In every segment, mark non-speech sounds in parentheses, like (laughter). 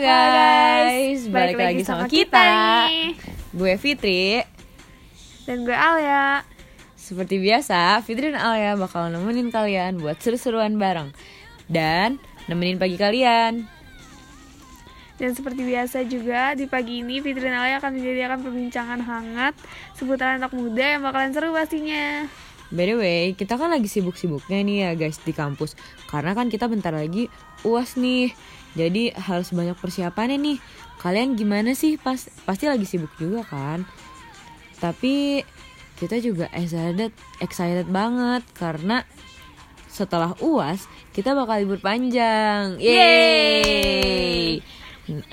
Halo Halo guys, balik, lagi sama kita. nih. Gue Fitri. Dan gue Alia. Seperti biasa, Fitri dan Alia bakal nemenin kalian buat seru-seruan bareng dan nemenin pagi kalian. Dan seperti biasa juga di pagi ini Fitri dan Alia akan menyediakan perbincangan hangat seputar anak muda yang bakalan seru pastinya. By the way, kita kan lagi sibuk-sibuknya nih ya guys di kampus Karena kan kita bentar lagi uas nih Jadi harus banyak persiapannya nih Kalian gimana sih? Pas, pasti lagi sibuk juga kan? Tapi kita juga excited, excited banget Karena setelah uas kita bakal libur panjang Yeay!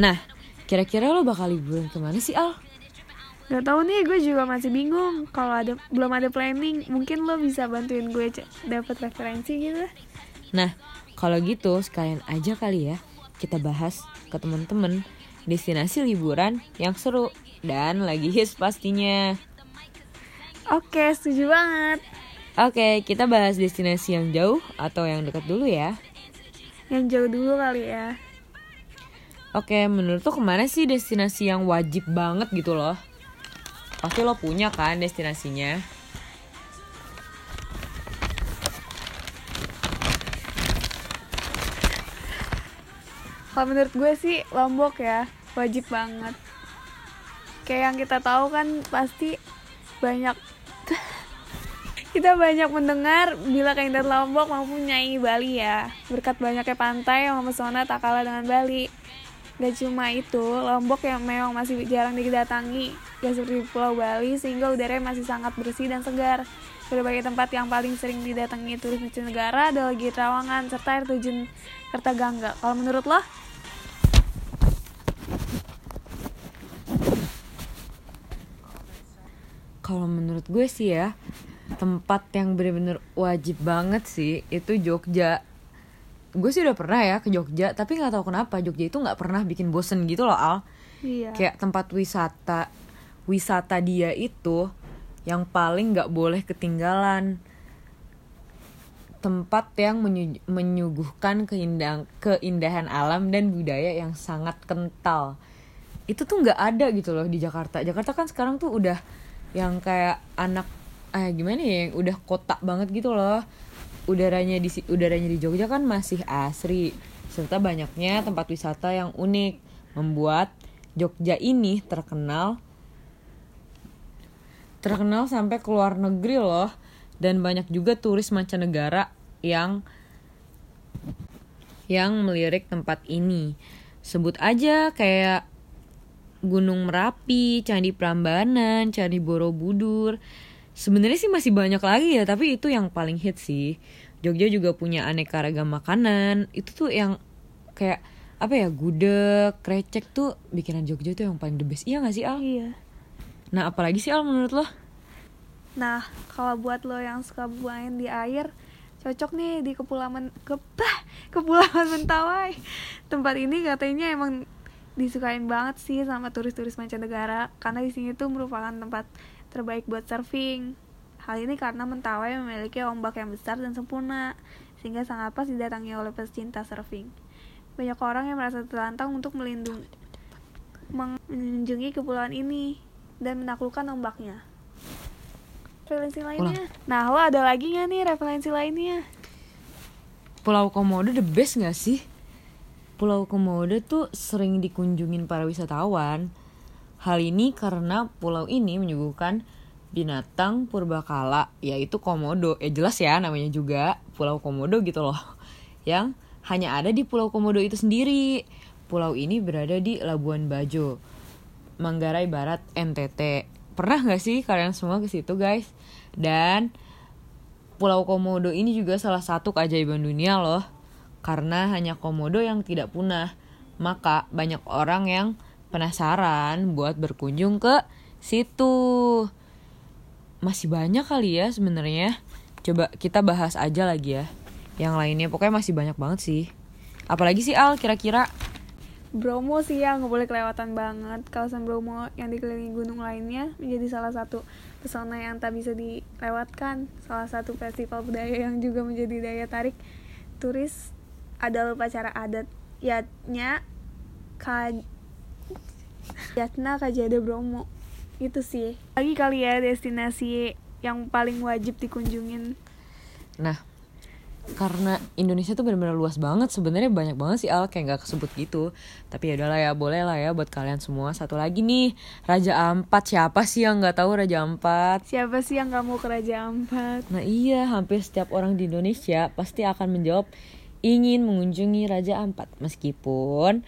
Nah, kira-kira lo bakal liburan ke mana sih Al? Gak tau nih, gue juga masih bingung. Kalau ada belum ada planning, mungkin lo bisa bantuin gue dapet referensi gitu. Nah, kalau gitu sekalian aja kali ya kita bahas ke temen-temen destinasi liburan yang seru dan lagi hits pastinya. Oke, setuju banget. Oke, kita bahas destinasi yang jauh atau yang dekat dulu ya. Yang jauh dulu kali ya. Oke, menurut lo ke mana sih destinasi yang wajib banget gitu loh? Pasti lo punya kan destinasinya? Kalau menurut gue sih Lombok ya, wajib banget. Kayak yang kita tahu kan pasti banyak (laughs) kita banyak mendengar bila keindahan Lombok mampu menyaingi Bali ya. Berkat banyaknya pantai yang memesona tak kalah dengan Bali. Gak cuma itu, Lombok yang memang masih jarang didatangi, gak seperti Pulau Bali, sehingga udaranya masih sangat bersih dan segar. Berbagai tempat yang paling sering didatangi turis mancanegara adalah Gili Trawangan serta air terjun Kertagangga. Kalau menurut lo? Kalau menurut gue sih ya, tempat yang bener-bener wajib banget sih itu Jogja. Gue sih udah pernah ya ke Jogja, tapi nggak tahu kenapa Jogja itu nggak pernah bikin bosen gitu loh Al. Iya. Kayak tempat wisata, wisata dia itu yang paling nggak boleh ketinggalan. Tempat yang menyu- menyuguhkan keindahan, keindahan alam dan budaya yang sangat kental. Itu tuh nggak ada gitu loh di Jakarta. Jakarta kan sekarang tuh udah yang kayak anak eh gimana ya yang udah kotak banget gitu loh udaranya di udaranya di Jogja kan masih asri serta banyaknya tempat wisata yang unik membuat Jogja ini terkenal terkenal sampai ke luar negeri loh dan banyak juga turis mancanegara yang yang melirik tempat ini sebut aja kayak Gunung Merapi, Candi Prambanan, Candi Borobudur. Sebenarnya sih masih banyak lagi ya, tapi itu yang paling hit sih. Jogja juga punya aneka ragam makanan. Itu tuh yang kayak apa ya, gudeg, krecek tuh bikinan Jogja tuh yang paling the best. Iya gak sih Al? Iya. Nah apalagi sih Al menurut lo? Nah, kalau buat lo yang suka main di air, cocok nih di Kepulauan ke bah, Kepulauan Mentawai. Tempat ini katanya emang disukain banget sih sama turis-turis mancanegara karena di sini tuh merupakan tempat terbaik buat surfing. Hal ini karena Mentawai memiliki ombak yang besar dan sempurna sehingga sangat pas didatangi oleh pecinta surfing. Banyak orang yang merasa tertantang untuk melindungi mengunjungi kepulauan ini dan menaklukkan ombaknya. Referensi lainnya. Nah, lo ada lagi nggak nih referensi lainnya? Pulau Komodo the best gak sih? Pulau Komodo tuh sering dikunjungin para wisatawan. Hal ini karena pulau ini menyuguhkan binatang purbakala yaitu komodo. Ya jelas ya namanya juga Pulau Komodo gitu loh. Yang hanya ada di Pulau Komodo itu sendiri. Pulau ini berada di Labuan Bajo, Manggarai Barat, NTT. Pernah gak sih kalian semua ke situ guys? Dan Pulau Komodo ini juga salah satu keajaiban dunia loh. Karena hanya komodo yang tidak punah. Maka banyak orang yang penasaran buat berkunjung ke situ. Masih banyak kali ya sebenarnya. Coba kita bahas aja lagi ya. Yang lainnya pokoknya masih banyak banget sih. Apalagi sih Al kira-kira? Bromo sih yang nggak boleh kelewatan banget. Kawasan Bromo yang dikelilingi gunung lainnya menjadi salah satu pesona yang tak bisa dilewatkan. Salah satu festival budaya yang juga menjadi daya tarik turis adalah upacara adatnya Ka Jatna Kajada Bromo itu sih. Lagi kali ya destinasi yang paling wajib dikunjungin. Nah, karena Indonesia tuh benar-benar luas banget. Sebenarnya banyak banget sih Al kayak nggak kesebut gitu. Tapi ya udahlah ya boleh lah ya buat kalian semua. Satu lagi nih Raja Ampat. Siapa sih yang nggak tahu Raja Ampat? Siapa sih yang gak mau ke Raja Ampat? Nah iya hampir setiap orang di Indonesia pasti akan menjawab ingin mengunjungi Raja Ampat. Meskipun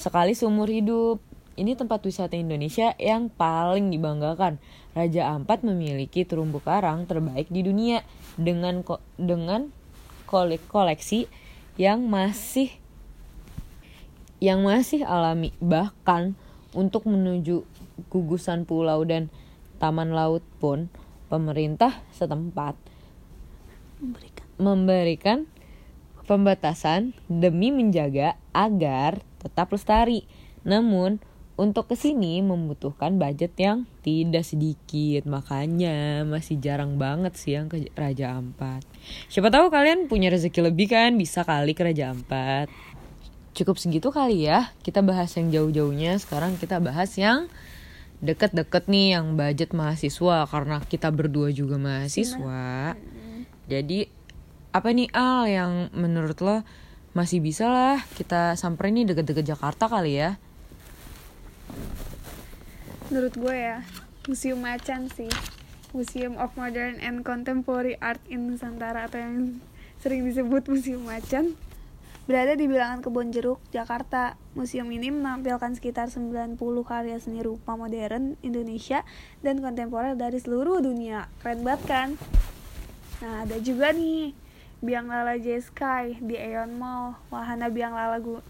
sekali seumur hidup ini tempat wisata Indonesia yang paling dibanggakan. Raja Ampat memiliki terumbu karang terbaik di dunia dengan ko dengan kolek koleksi yang masih yang masih alami bahkan untuk menuju gugusan pulau dan taman laut pun pemerintah setempat memberikan memberikan pembatasan demi menjaga agar tetap lestari. Namun, untuk ke sini membutuhkan budget yang tidak sedikit. Makanya masih jarang banget sih yang ke Raja Ampat. Siapa tahu kalian punya rezeki lebih kan? Bisa kali ke Raja Ampat. Cukup segitu kali ya. Kita bahas yang jauh-jauhnya. Sekarang kita bahas yang deket-deket nih yang budget mahasiswa. Karena kita berdua juga mahasiswa. Jadi apa nih Al yang menurut lo masih bisa lah kita samperin nih deket-deket Jakarta kali ya menurut gue ya Museum Macan sih Museum of Modern and Contemporary Art in Nusantara atau yang sering disebut Museum Macan berada di bilangan Kebon Jeruk, Jakarta. Museum ini menampilkan sekitar 90 karya seni rupa modern Indonesia dan kontemporer dari seluruh dunia. Keren banget kan? Nah, ada juga nih Biang Lala J Sky di Aeon Mall, wahana Biang Lala gu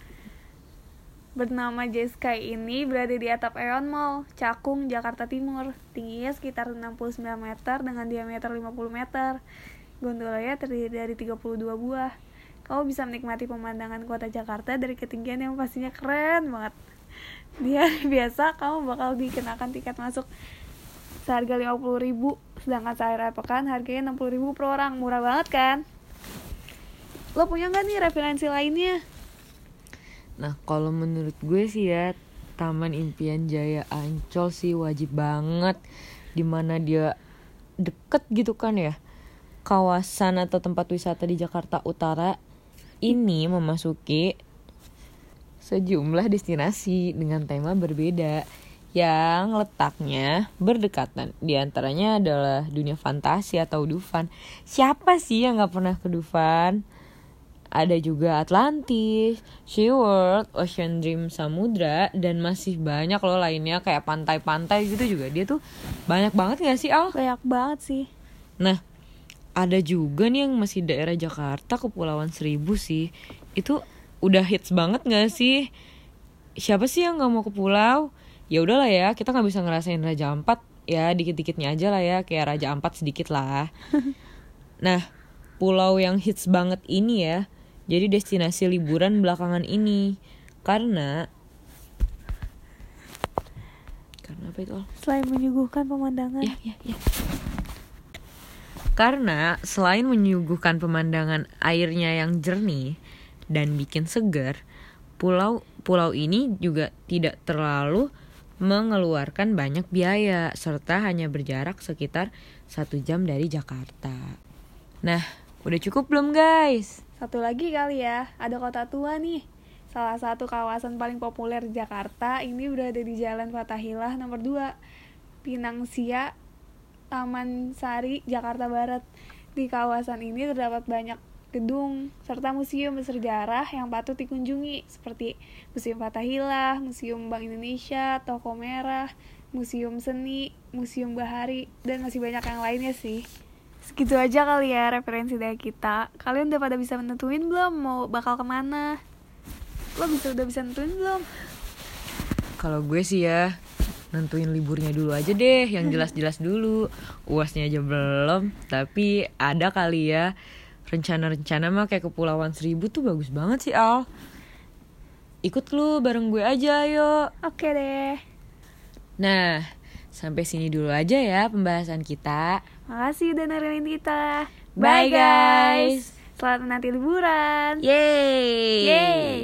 bernama J Sky ini berada di atap Aeon Mall, Cakung, Jakarta Timur. Tingginya sekitar 69 meter dengan diameter 50 meter. Gondolanya terdiri dari 32 buah. Kamu bisa menikmati pemandangan kota Jakarta dari ketinggian yang pastinya keren banget. Di (laughs) biasa, kamu bakal dikenakan tiket masuk seharga 50 ribu sedangkan saat pekan harganya 60 ribu per orang murah banget kan lo punya nggak nih referensi lainnya Nah, kalau menurut gue sih ya, Taman Impian Jaya Ancol sih wajib banget di mana dia deket gitu kan ya. Kawasan atau tempat wisata di Jakarta Utara ini memasuki sejumlah destinasi dengan tema berbeda yang letaknya berdekatan. Di antaranya adalah dunia fantasi atau Dufan. Siapa sih yang nggak pernah ke Dufan? Ada juga Atlantis, SeaWorld, Ocean Dream Samudra dan masih banyak loh lainnya kayak pantai-pantai gitu juga dia tuh banyak banget gak sih Al? banyak banget sih Nah ada juga nih yang masih daerah Jakarta Kepulauan Seribu sih itu udah hits banget gak sih? Siapa sih yang nggak mau ke pulau? Ya udahlah ya kita nggak bisa ngerasain Raja Ampat ya dikit-dikitnya aja lah ya kayak Raja Ampat sedikit lah. (laughs) nah pulau yang hits banget ini ya jadi destinasi liburan belakangan ini karena karena apa itu Al? selain menyuguhkan pemandangan ya ya ya karena selain menyuguhkan pemandangan airnya yang jernih dan bikin segar pulau pulau ini juga tidak terlalu mengeluarkan banyak biaya serta hanya berjarak sekitar satu jam dari Jakarta. Nah, udah cukup belum guys? Satu lagi kali ya, ada kota tua nih. Salah satu kawasan paling populer di Jakarta ini berada di Jalan Fatahillah nomor 2, Pinangsia, Taman Sari, Jakarta Barat. Di kawasan ini terdapat banyak gedung serta museum bersejarah yang patut dikunjungi seperti Museum Fatahillah, Museum Bank Indonesia, Toko Merah, Museum Seni, Museum Bahari, dan masih banyak yang lainnya sih. Segitu aja kali ya referensi dari kita. Kalian udah pada bisa menentuin belum mau bakal ke mana? Lo bisa udah bisa nentuin belum? Kalau gue sih ya nentuin liburnya dulu aja deh, yang (laughs) jelas-jelas dulu. Uasnya aja belum, tapi ada kali ya rencana-rencana mah kayak kepulauan seribu tuh bagus banget sih Al. Ikut lu bareng gue aja ayo. Oke deh. Nah, sampai sini dulu aja ya pembahasan kita. Makasih udah dengerin kita. Bye guys. Selamat menanti liburan. Yeay. Yeay.